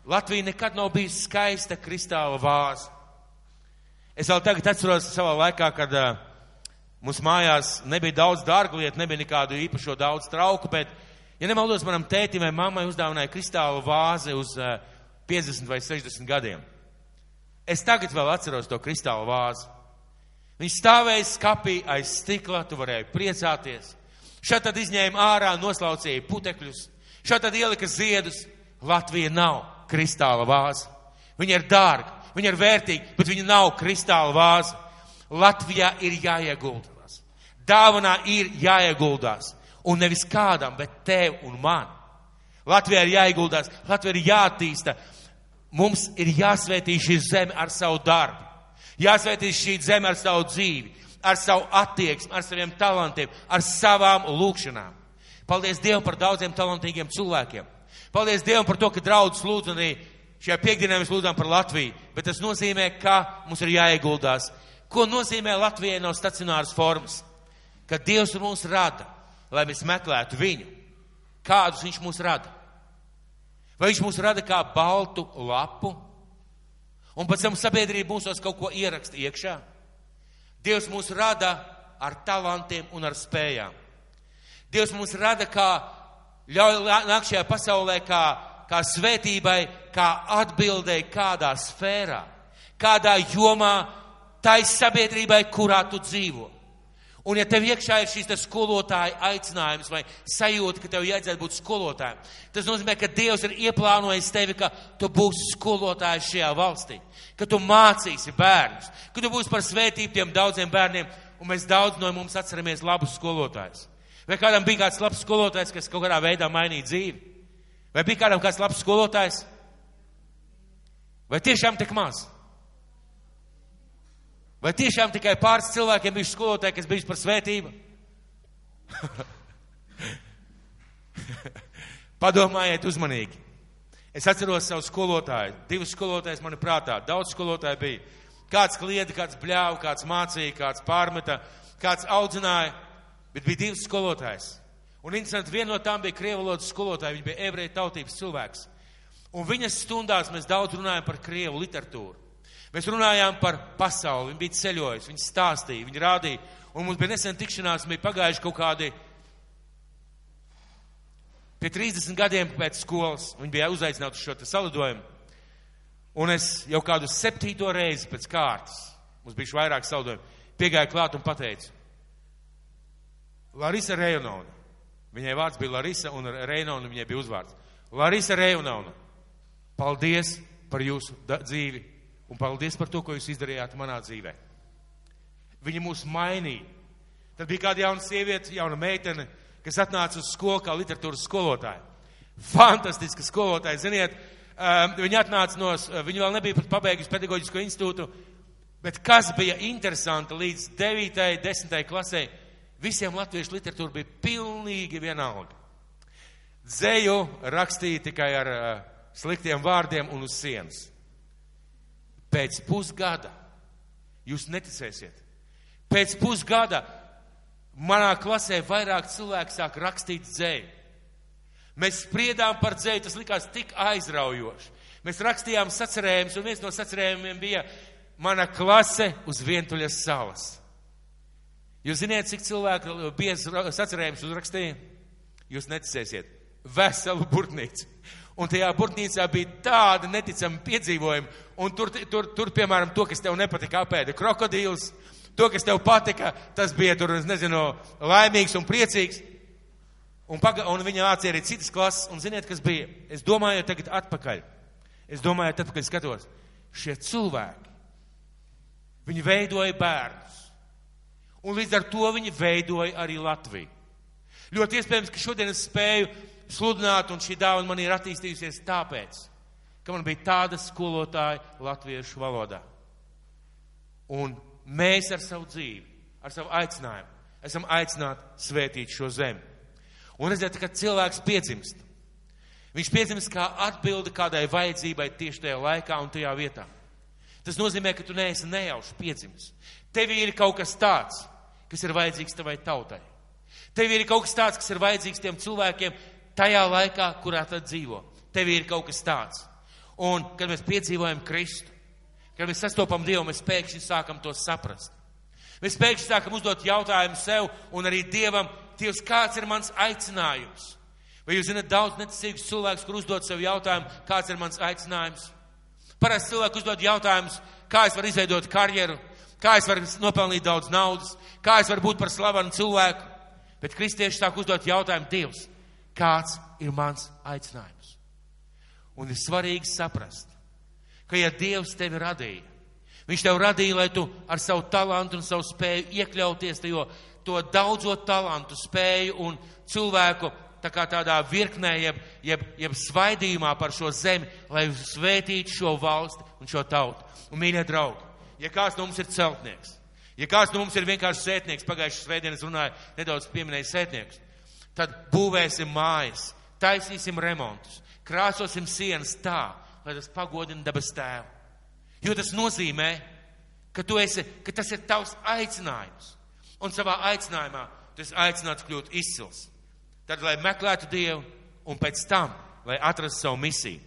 Latvija nekad nav bijusi skaista kristāla vāza. Es vēl tagad atceros savā laikā, kad uh, mums mājās nebija daudz dārgu lietu, nebija nekādu īpašo daudz trauku, bet Ja nemaldos, manam tētim vai mammai uzdāvināja kristālu vāzi uz uh, eh, 50 vai 60 gadiem. Es tagad vēl atceros to kristālu vāzi. Viņš stāvēja skapī aiz stikla, tu varēji priecāties. Šā tad izņēma ārā, noslaucīja putekļus. Šā tad ielika ziedus. Latvija nav kristāla vāze. Viņa ir dārga, viņa ir vērtīga, bet viņa nav kristāla vāze. Latvijā ir jāieguldās. Dāvanā ir jāieguldās. Un nevis kādam, bet tev un man. Latvijā ir jāieguldās, Latvijā ir jātīsta. Mums ir jāsvētī šī zeme ar savu darbu. Jāsvētī šī zeme ar savu dzīvi, ar savu attieksmi, ar saviem talantiem, ar savām lūkšanām. Paldies Dievam par daudziem talantīgiem cilvēkiem. Paldies Dievam par to, ka draudz lūdz un arī šajā piekdienā mēs lūdzām par Latviju. Bet tas nozīmē, ka mums ir jāieguldās. Ko nozīmē Latvijai no stacionāras formas? Ka Dievs mūs rada lai mēs meklētu viņu. Kādus viņš mūs rada? Vai viņš mūs rada kā baltu lapu? Un pēc tam sabiedrība mūsos kaut ko ieraksta iekšā? Dievs mūs rada ar talantiem un ar spējām. Dievs mūs rada kā, ļauj nāk šajā pasaulē kā kā svētībai, kā atbildēji kādā sfērā, kādā jomā tai sabiedrībai, kurā tu dzīvo. Un ja tev iekšā ir šīs skolotāja aicinājums vai sajūta, ka tev jāiedzēt būt skolotājiem, tas nozīmē, ka Dievs ir ieplānojis tevi, ka tu būsi skolotājs šajā valstī, ka tu mācīsi bērnus, ka tu būsi par svētību tiem daudziem bērniem, un mēs daudz no mums atceramies labus skolotājus. Vai kādam bija kāds labs skolotājs, kas kaut kādā veidā mainīja dzīvi? Vai bija kādam kāds labs skolotājs? Vai tiešām tik maz? Vai tiešām tikai pāris cilvēkiem bija skolotāji, kas bija par svētību? Padomājiet uzmanīgi. Es atceros savu skolotāju. Divus skolotājus man prātā. Daudz skolotāju bija. Kāds klieda, kāds bļāva, kāds mācīja, kāds pārmeta, kāds audzināja. Bet bija divas skolotājas. Un interesanti, viena no tām bija krievalodas skolotāja. Viņa bija ebreja tautības cilvēks. Un viņas stundās mēs daudz runājam par krievu literatūru. Mēs runājām par pasauli, viņi bija ceļojuši, viņi stāstīja, viņi rādīja. Un mums bija nesen tikšanās, bija pagājuši kaut kādi pie 30 gadiem pēc skolas. Viņi bija uzaicināti uz šo salidojumu. Un es jau kādu septīto reizi pēc kārtas, mums bija vairāk salidojumu, piegāju klāt un pateicu, Larisa Rejonona. Viņai vārds bija Larisa un Rejonona viņai bija uzvārds. Larisa Rejonona, paldies par jūsu dzīvi Un paldies par to, ko jūs izdarījāt manā dzīvē. Viņa mūs mainīja. Tad bija kāda jauna sieviete, jauna meitene, kas atnāca uz skolu kā literatūras skolotāja. Fantastiska skolotāja, ziniet, um, viņa atnāca no, viņa vēl nebija pat pabeigusi pedagoģisko institūtu, bet kas bija interesanti līdz 9. 10. klasē, visiem latviešu literatūra bija pilnīgi vienalga. Dzēju rakstīja tikai ar uh, sliktiem vārdiem un uz sienas. Pēc pusgada jūs neticēsiet. Pēc pusgada manā klasē vairāk cilvēku sāk rakstīt dzēju. Mēs spriedām par dzēju, tas likās tik aizraujoši. Mēs rakstījām sacerējumus, un viens no sacerējumiem bija mana klase uz vientuļas salas. Jūs zināt, cik cilvēku biezs sacerējums uzrakstīja? Jūs neticēsiet. Veselu burtnīcu. Un tajā burtnīcā bija tāda neticama piedzīvojuma. Un tur, tur, tur, piemēram, to, kas tev nepatika, apēda krokodils. To, kas tev patika, tas bija tur, es nezinu, laimīgs un priecīgs. Un, paga, un viņa mācīja arī citas klases. Un ziniet, kas bija? Es domāju, tagad atpakaļ. Es domāju, atpakaļ skatos. Šie cilvēki, viņi veidoja bērnus. Un līdz ar to viņi veidoja arī Latviju. Ļoti iespējams, ka šodien es spēju sludināt, un šī dāvana man ir attīstījusies tāpēc, ka man bija tāda skolotāja latviešu valodā. Un mēs ar savu dzīvi, ar savu aicinājumu, esam aicināti svētīt šo zemi. Un redziet, kad cilvēks piedzimst, viņš piedzimst kā atbildi kādai vajadzībai tieši tajā laikā un tajā vietā. Tas nozīmē, ka tu neesi nejauši piedzimis. Tev ir kaut kas tāds, kas ir vajadzīgs tavai tautai. Tev ir kaut kas tāds, kas ir vajadzīgs tiem cilvēkiem, tajā laikā, kurā tad dzīvo. Tev ir kaut kas tāds. Un, kad mēs piedzīvojam Kristu, kad mēs sastopam Dievu, mēs pēkšņi sākam to saprast. Mēs pēkšņi sākam uzdot jautājumu sev un arī Dievam, Dievs, kāds ir mans aicinājums? Vai jūs zināt daudz neticīgus cilvēkus, kur uzdod sev jautājumu, kāds ir mans aicinājums? Parasti cilvēki uzdod jautājumus, kā es varu izveidot karjeru, kā es varu nopelnīt daudz naudas, kā es varu būt par slavenu cilvēku. Bet kristieši sāk uzdot jautājumu Dievs, kāds ir mans aicinājums. Un ir svarīgi saprast, ka ja Dievs tevi radīja, Viņš tev radīja, lai tu ar savu talantu un savu spēju iekļauties tajā, to daudzo talantu, spēju un cilvēku tā kā tādā virknē, jeb, jeb, jeb svaidījumā par šo zemi, lai svētītu šo valsti un šo tautu. Un, mīļie draugi, ja kāds no mums ir celtnieks, ja kāds no mums ir vienkārši sētnieks, pagājušajā svētdienas runāja, nedaudz pieminēja sētnieks, tad būvēsim mājas, taisīsim remontus, krāsosim sienas tā, lai tas pagodina debes tēvu. Jo tas nozīmē, ka, esi, ka tas ir tavs aicinājums. Un savā aicinājumā tu esi aicināts kļūt izcils. Tad, lai meklētu Dievu, un pēc tam, lai atrastu savu misiju.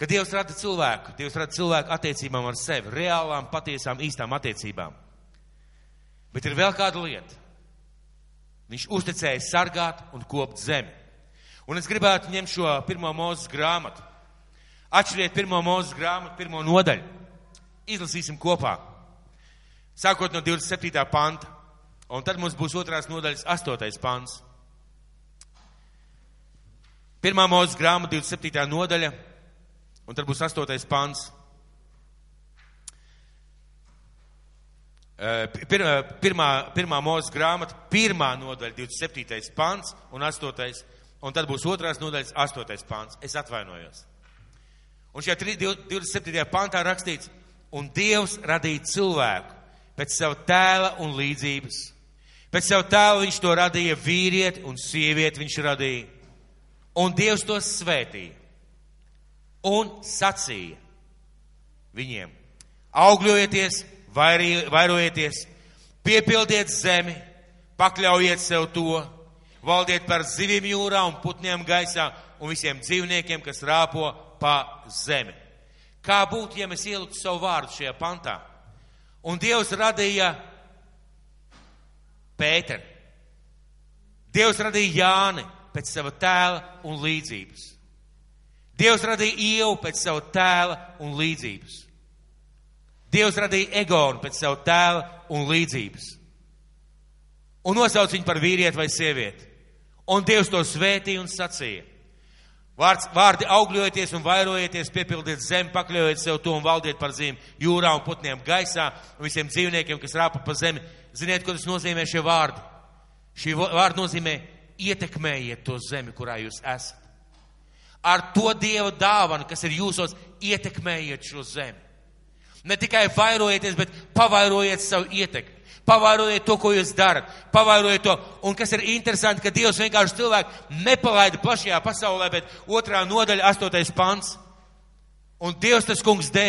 Kad Dievs rada cilvēku, Dievs rada cilvēku attiecībām ar sevi, reālām, patiesām, īstām attiecībām. Bet ir vēl kāda lieta. Viņš uzticēja sargāt un kopt zemi. Un es gribētu ņemt šo pirmo mūzes grāmatu. Atšķiriet pirmo mūzes grāmatu, pirmo nodaļu. Izlasīsim kopā. Sākot no 27. panta. Un tad mums būs otrās nodaļas 8. pants. Pirmā mūzes grāmata, 27. nodaļa, un tad būs 8. pants. Pir, pirmā, pirmā mūzes grāmata, pirmā nodaļa, 27. pants un 8. un tad būs otrās nodaļas 8. pants. Es atvainojos. Un šajā 27. pantā rakstīts, un Dievs radīja cilvēku pēc sava tēla un līdzības. Pēc sava tēla viņš to radīja vīrieti un sievieti viņš radīja. Un Dievs tos svētīja un sacīja viņiem: augļojieties, vairojieties, piepildiet zemi, pakļaujiet sev to, valdiet par zivīm jūrā un putniem gaisā un visiem dzīvniekiem, kas rāpo pa zemi. Kā būtu, ja mēs ieliktu savu vārdu šajā pantā? Un Dievs radīja Pēteri. Dievs radīja Jāni pēc sava tēla un līdzības. Dievs radīja ievu pēc sava tēla un līdzības. Dievs radīja Egonu pēc sava tēla un līdzības. Un nosauc viņu par vīrieti vai sievieti. Un Dievs to svētīja un sacīja. Vārds, vārdi augļojieties un vairojieties, piepildiet zemi, pakļaujiet sev to un valdiet par zīm jūrā un putniem gaisā un visiem dzīvniekiem, kas rāpa pa zemi. Ziniet, ko tas nozīmē šie vārdi? Šī vārdi nozīmē ietekmējiet to zemi, kurā jūs esat. Ar to Dieva dāvanu, kas ir jūsos, ietekmējiet šo zemi. Ne tikai vairojieties, bet pavairojiet savu ietekmi. Pavairojiet to, ko jūs darat. Pavairojiet to. Un kas ir interesanti, ka Dievs vienkārši cilvēku nepalaida plašajā pasaulē, bet otrā nodaļa, astotais pants. Un Dievs tas kungs dē,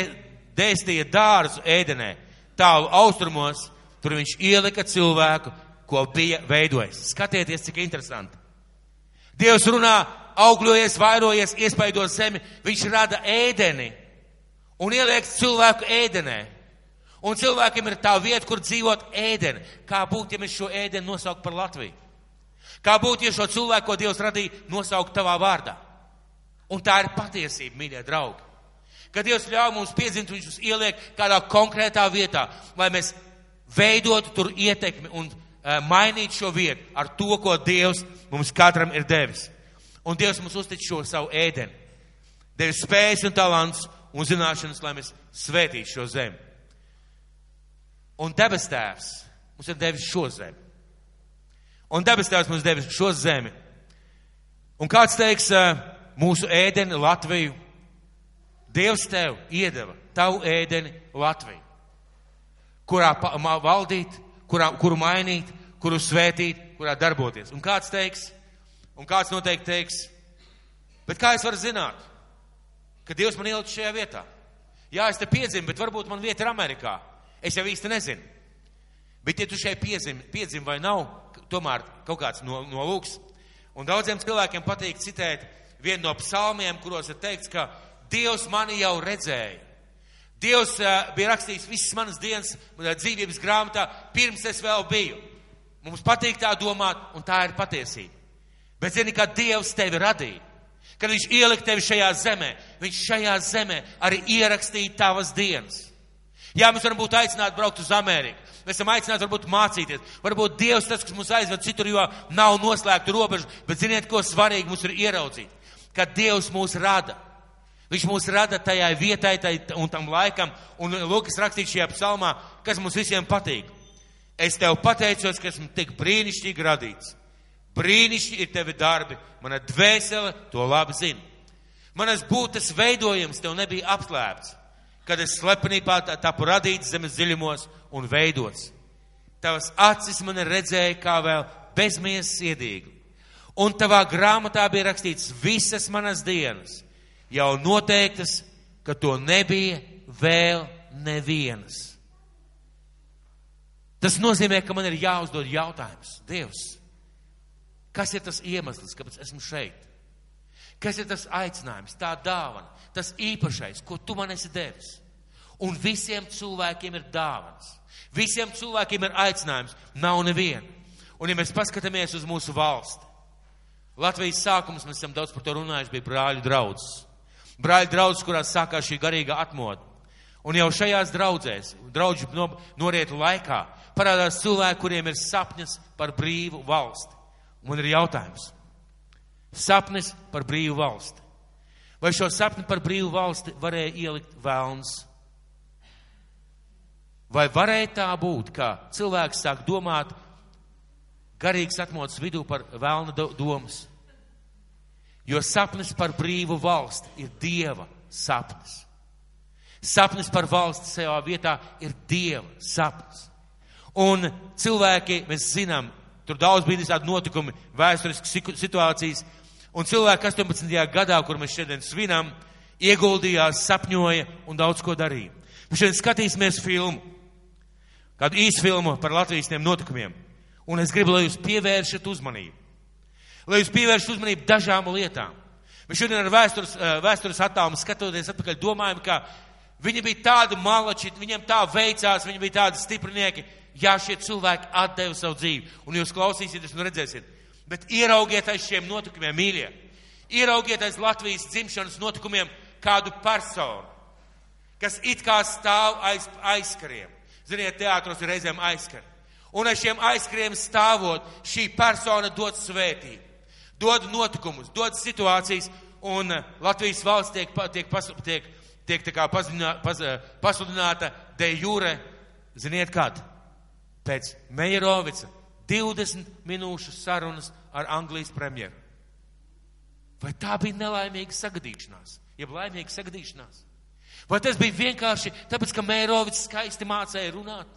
dēstīja dārzu ēdenē, tālu austrumos, tur viņš ielika cilvēku, ko bija veidojis. Skatieties, cik interesanti. Dievs runā, augļojies, vairojies, iespaido zemi, viņš rada ēdeni un ieliek cilvēku ēdenē. Un cilvēkiem ir tā vieta, kur dzīvot ēdeni. Kā būtu, ja mēs šo ēdeni nosauktu par Latviju? Kā būtu, ja šo cilvēku, ko Dievs radīja, nosaukt tavā vārdā? Un tā ir patiesība, mīļie draugi. Kad Dievs ļauj mums piedzimt, viņš mums ieliek kādā konkrētā vietā, lai mēs veidotu tur ietekmi un Eh, mainīt šo vietu ar to, ko Dievs mums katram ir devis. Un Dievs mums uztic šo savu ēdeni. Devis spējas un talants un zināšanas, lai mēs svētītu šo zemi. Un debes tēvs mums ir devis šo zemi. Un debes tēvs mums devis šo zemi. Un kāds teiks eh, mūsu ēdeni Latviju? Dievs tev iedeva tavu ēdeni Latviju, kurā valdīt, kurā, kuru mainīt, kuru svētīt, kurā darboties. Un kāds teiks, un kāds noteikti teiks, bet kā es varu zināt, ka Dievs man ielikt šajā vietā? Jā, es te piedzimu, bet varbūt man vieta ir Amerikā. Es jau īsti nezinu. Bet, ja tu šeit piedzimi, piedzim vai nav, tomēr kaut kāds no, nolūks. Un daudziem cilvēkiem patīk citēt vienu no psalmiem, kuros ir teikts, ka Dievs mani jau redzēja. Dievs uh, bija rakstījis visas manas dienas manā dzīvības grāmatā, pirms es vēl biju. Mums patīk tā domāt, un tā ir patiesība. Bet zini, ka Dievs tevi radīja. Kad Viņš ielika tevi šajā zemē, Viņš šajā zemē arī ierakstīja tavas dienas. Jā, mēs varam būt aicināti braukt uz Ameriku. Mēs esam aicināti varbūt mācīties. Varbūt Dievs tas, kas mūs aizved citur, jo nav noslēgta robeža. Bet ziniet, ko svarīgi mums ir ieraudzīt? Kad Dievs mūs rada. Viņš mūs rada tajā vietai tai, un tam laikam, un Lūkas rakstīts šajā psalmā, kas mums visiem patīk. Es tev pateicos, ka esmu tik brīnišķīgi radīts. Brīnišķīgi ir tevi darbi, mana dvēsele to labi zina. Manas būtas veidojums tev nebija apslēpts, kad es slepenībā tapu radīts zemes dziļumos un veidots. Tavas acis man redzēja kā vēl bezmiesas iedīgli. Un tavā grāmatā bija rakstīts visas manas dienas jau noteiktas, ka to nebija vēl nevienas. Tas nozīmē, ka man ir jāuzdod jautājums, Dievs, kas ir tas iemesls, kāpēc esmu šeit? Kas ir tas aicinājums, tā dāvana, tas īpašais, ko tu man esi devis? Un visiem cilvēkiem ir dāvans. Visiem cilvēkiem ir aicinājums, nav neviena. Un ja mēs paskatāmies uz mūsu valsti, Latvijas sākums, mēs esam daudz par to runājuši, bija brāļu draudzes. Brāļu draudzes, kurās sākās šī garīga atmoda. Un jau šajās draudzēs, draudžu no, norietu laikā, parādās cilvēki, kuriem ir sapnis par brīvu valsti. Un ir jautājums. Sapnis par brīvu valsti. Vai šo sapni par brīvu valsti varēja ielikt vēlns? Vai varēja tā būt, ka cilvēks sāk domāt garīgas atmodas vidū par vēlna domas? Jo sapnis par brīvu valsti ir Dieva sapnis. Sapnis par valsti savā vietā ir Dieva sapnis. Un cilvēki, mēs zinām, tur daudz bija tādi notikumi, vēsturiskas situācijas, un cilvēki 18. gadā, kur mēs šodien svinam, ieguldījās, sapņoja un daudz ko darīja. Mēs šodien skatīsimies filmu, kādu īsu filmu par Latvijas notikumiem, un es gribu, lai jūs pievēršat uzmanību. Lai jūs pievēršat uzmanību dažām lietām. Mēs šodien ar vēstures, eh, vēstures attālumu skatoties atpakaļ domājam, ka Viņi bija tādi malači, viņiem tā veicās, viņi bija tādi stiprinieki. Jā, šie cilvēki atdeva savu dzīvi. Un jūs klausīsieties un redzēsiet. Bet ieraugiet aiz šiem notikumiem, mīļie. Ieraugiet aiz Latvijas dzimšanas notikumiem kādu personu, kas it kā stāv aiz aizkariem. Ziniet, teātros ir reizēm aizkari. Un aiz šiem aizkariem stāvot, šī persona dod svētību, dod notikumus, dod situācijas, un Latvijas valsts tiek, tiek, tiek, tiek tiek tā kā paziņā, paz, pasludināta de jure, ziniet kad? Pēc Mejerovica 20 minūšu sarunas ar Anglijas premjeru. Vai tā bija nelaimīga sagadīšanās, jeb laimīga sagadīšanās? Vai tas bija vienkārši tāpēc, ka Mērovics skaisti mācēja runāt?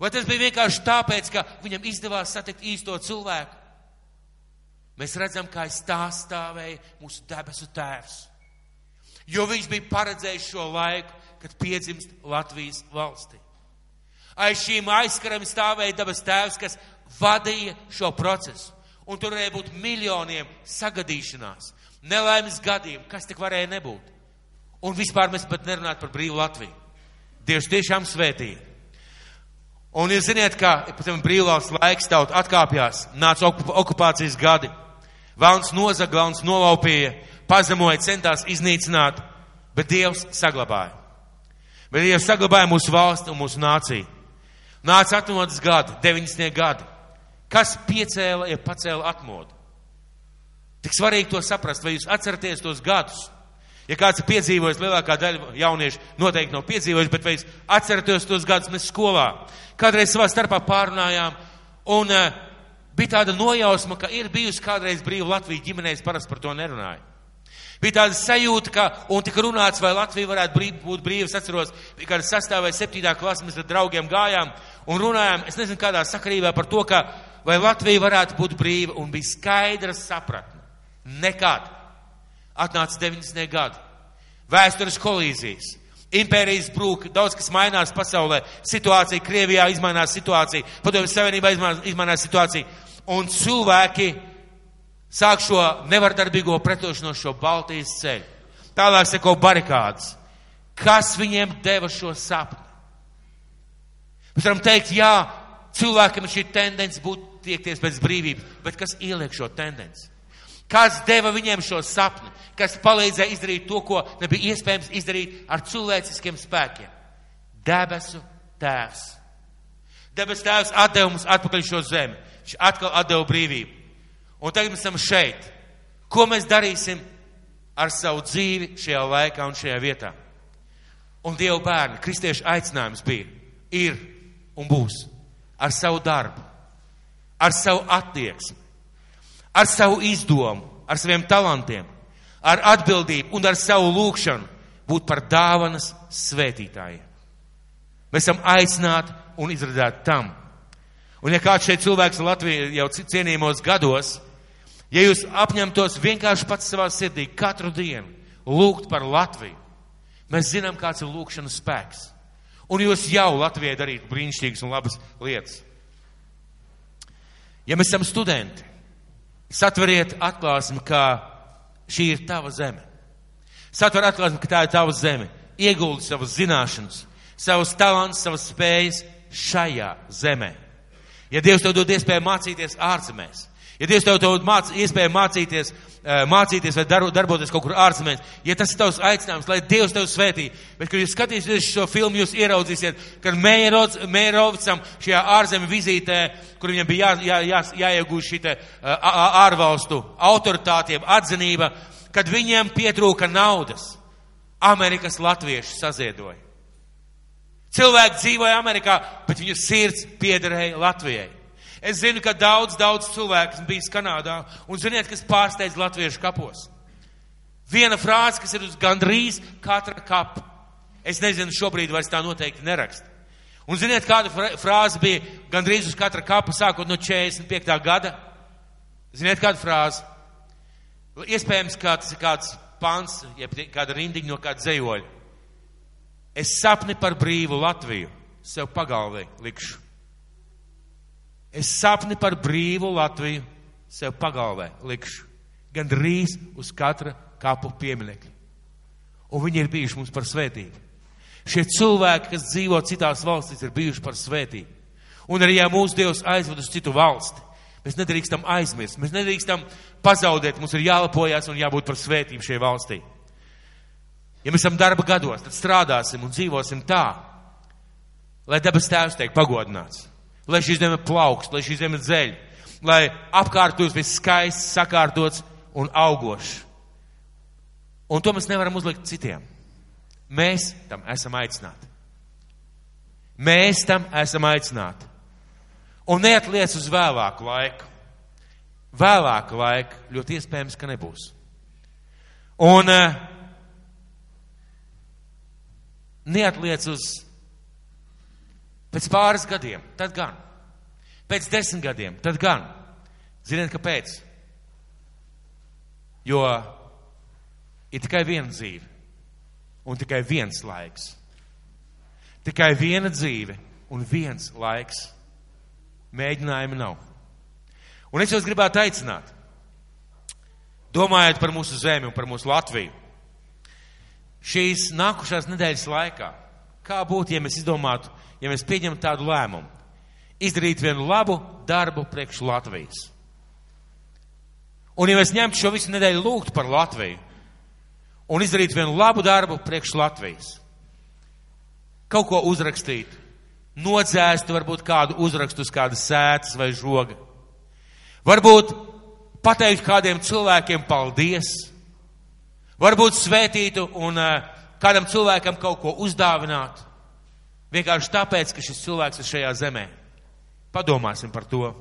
Vai tas bija vienkārši tāpēc, ka viņam izdevās satikt īsto cilvēku? Mēs redzam, kā aiz tā stāvēja mūsu debesu tēvs jo viņš bija paredzējis šo laiku, kad piedzimst Latvijas valstī. Aiz šīm aizkarām stāvēja dabas tēvs, kas vadīja šo procesu. Un tur varēja būt miljoniem sagadīšanās, nelaimes gadījumu, kas tik varēja nebūt. Un vispār mēs pat nerunājam par brīvu Latviju. Dievs tiešām svētīja. Un jūs zināt, ka pēc tam brīvās laiks tauta atkāpjās, nāca okupācijas gadi. Velns nozaga, velns nolaupīja, pazemoja, centās iznīcināt, bet Dievs saglabāja. Bet Dievs saglabāja mūsu valsti un mūsu nāciju. Nāca atmodas gadi, 90. gadi. Kas piecēla, ja pacēla atmodu? Tik svarīgi to saprast, vai jūs atceraties tos gadus? Ja kāds ir piedzīvojis, lielākā daļa jauniešu noteikti nav piedzīvojis, bet vai jūs atceraties tos gadus mēs skolā? Kādreiz savā starpā pārunājām, un uh, bija tāda nojausma, ka ir bijusi kādreiz brīva Latvija ģimenēs, parasti par to nerunāja. Bija tāda sajūta, ka, un tika runāts, vai Latvija varētu brīv, būt brīva. Es atceros, bija kāda sastāvā vai septītā klasa, mēs ar draugiem gājām un runājām, es nezinu, kādā sakarībā par to, ka vai Latvija varētu būt brīva, un bija skaidra sapratne. Nekad. Atnāca 90. gadi. Vēstures kolīzijas. Impērijas brūk, daudz kas mainās pasaulē. Situācija Krievijā izmainās situācija, Padomju Savienībā izmainās situācija. Un cilvēki sāk šo nevardarbīgo pretošanos šo Baltijas ceļu. Tālāk seko barikādas. Kas viņiem deva šo sapni? Mēs varam teikt, jā, cilvēkam ir šī tendence būt tiekties pēc brīvības, bet kas ieliek šo tendenci? Kas deva viņiem šo sapni, kas palīdzēja izdarīt to, ko nebija iespējams izdarīt ar cilvēciskiem spēkiem? Debesu tēvs. Debesu tēvs atdeva mums atpakaļ šo zemi. Viņš atkal atdeva brīvību. Un tagad mēs esam šeit. Ko mēs darīsim ar savu dzīvi šajā laikā un šajā vietā? Un Dieva bērni, kristiešu aicinājums bija, ir un būs ar savu darbu, ar savu attieksmi, ar savu izdomu, ar saviem talantiem, ar atbildību un ar savu lūgšanu būt par dāvanas svētītājiem. Mēs esam aicināti un izredzēti tam. Un ja kāds šeit cilvēks Latvijā jau cienījumos gados, Ja jūs apņemtos vienkārši pats savā sirdī katru dienu lūgt par Latviju, mēs zinām, kāds ir lūkšanas spēks. Un jūs jau Latvijai darītu brīnišķīgas un labas lietas. Ja mēs esam studenti, satveriet atklāsmi, ka šī ir tava zeme. Satver atklāsmi, ka tā ir tava zeme. Ieguldi savas zināšanas, savus talants, savas spējas šajā zemē. Ja Dievs tev dod iespēju mācīties ārzemēs, Ja Dievs tev to māc, iespēja mācīties, mācīties vai darboties kaut kur ārzemēs, ja tas ir tavs aicinājums, lai Dievs tev svētī, bet, kad jūs skatīsieties šo filmu, jūs ieraudzīsiet, ka Mērovicam šajā ārzemju vizītē, kur viņam bija jā, jā, jā, jāiegūst šī ārvalstu autoritātiem atzinība, kad viņiem pietrūka naudas, Amerikas latvieši saziedoja. Cilvēki dzīvoja Amerikā, bet viņu sirds piederēja Latvijai. Es zinu, ka daudz, daudz cilvēku bijis Kanādā, un ziniet, kas pārsteidz latviešu kapos. Viena frāze, kas ir uz gandrīz katra kapa. Es nezinu, šobrīd vairs tā noteikti nerakst. Un ziniet, kāda frāze bija gandrīz uz katra kapa, sākot no 45. gada? Ziniet, kāda frāze? Iespējams, ka tas ir kāds pants, jeb kāda rindiņa no kāda zejoļa. Es sapni par brīvu Latviju sev pagalvē likšu. Es sapni par brīvu Latviju sev pagalvē likšu. Gan drīz uz katra kapu pieminekļa. Un viņi ir bijuši mums par svētību. Šie cilvēki, kas dzīvo citās valstīs, ir bijuši par svētību. Un arī, ja mūsu Dievs aizved uz citu valsti, mēs nedrīkstam aizmirst, mēs nedrīkstam pazaudēt, mums ir jālepojas un jābūt par svētību šajā valstī. Ja mēs esam darba gados, tad strādāsim un dzīvosim tā, lai debes tēvs tiek pagodināts lai šī zeme plaukst, lai šī zeme dzeļ, lai apkārtos viss skaists, sakārtots un augošs. Un to mēs nevaram uzlikt citiem. Mēs tam esam aicināti. Mēs tam esam aicināti. Un neatliec uz vēlāku laiku. Vēlāku laiku ļoti iespējams, ka nebūs. Un uh, neatliec uz Pēc pāris gadiem, tad gan. Pēc desmit gadiem, tad gan. Ziniet, kāpēc? Jo ir tikai viena dzīve un tikai viens laiks. Tikai viena dzīve un viens laiks. Mēģinājumi nav. Un es jūs gribētu aicināt, domājot par mūsu zemi un par mūsu Latviju, šīs nākušās nedēļas laikā, kā būtu, ja mēs izdomātu ja mēs pieņemam tādu lēmumu, izdarīt vienu labu darbu priekš Latvijas. Un ja mēs ņemtu šo visu nedēļu lūgt par Latviju un izdarīt vienu labu darbu priekš Latvijas, kaut ko uzrakstīt, nodzēst varbūt kādu uzrakstu uz kādas sētas vai žoga, varbūt pateikt kādiem cilvēkiem paldies, varbūt svētītu un uh, kādam cilvēkam kaut ko uzdāvināt. Vienkārši tāpēc, ka šis cilvēks ir šajā zemē. Padomāsim par to.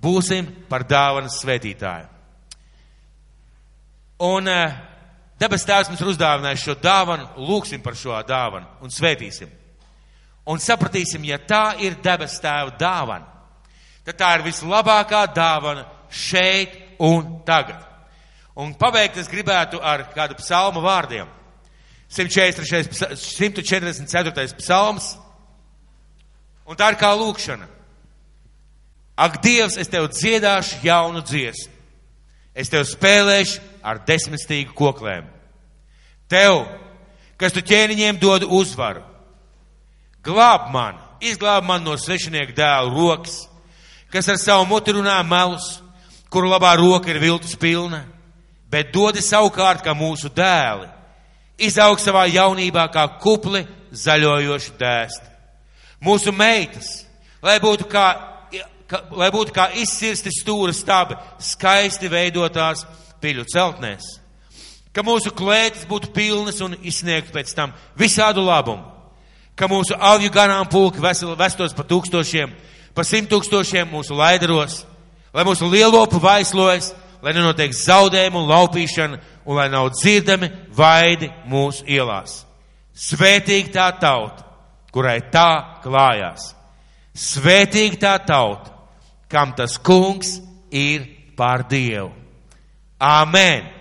Būsim par dāvanas svētītāju. Un uh, debes tēvs mums ir uzdāvinājis šo dāvanu, lūksim par šo dāvanu un svētīsim. Un sapratīsim, ja tā ir debes tēva dāvana, tad tā ir vislabākā dāvana šeit un tagad. Un pabeigt es gribētu ar kādu psalmu vārdiem. 143, 144. psalms. Un tā ir kā lūkšana. Ak, Dievs, es tev dziedāšu jaunu dziesmu. Es tev spēlēšu ar desmitstīgu koklēm. Tev, kas tu ķēniņiem dod uzvaru. Glāb man, izglāb man no svešinieku dēlu rokas, kas ar savu muti runā melus, kuru labā roka ir viltus pilna, bet dodi savukārt kā mūsu dēli izaug savā jaunībā kā kupli zaļojoši dēst. Mūsu meitas, lai būtu kā, ka, lai būtu kā izsirsti stūra stabi, skaisti veidotās piļu celtnēs. Ka mūsu klētis būtu pilnas un izsniegt pēc tam visādu labumu. Ka mūsu avju garām pulki veseli vestos pa tūkstošiem, pa simt tūkstošiem mūsu laidaros, lai mūsu lielopu vaislojas, lai nenotiek zaudējumu un laupīšana, un lai nav dzirdami vaidi mūsu ielās. Svētīgi tā tauta, kurai tā klājās. Svētīgi tā tauta, kam tas kungs ir pār Dievu. Āmen!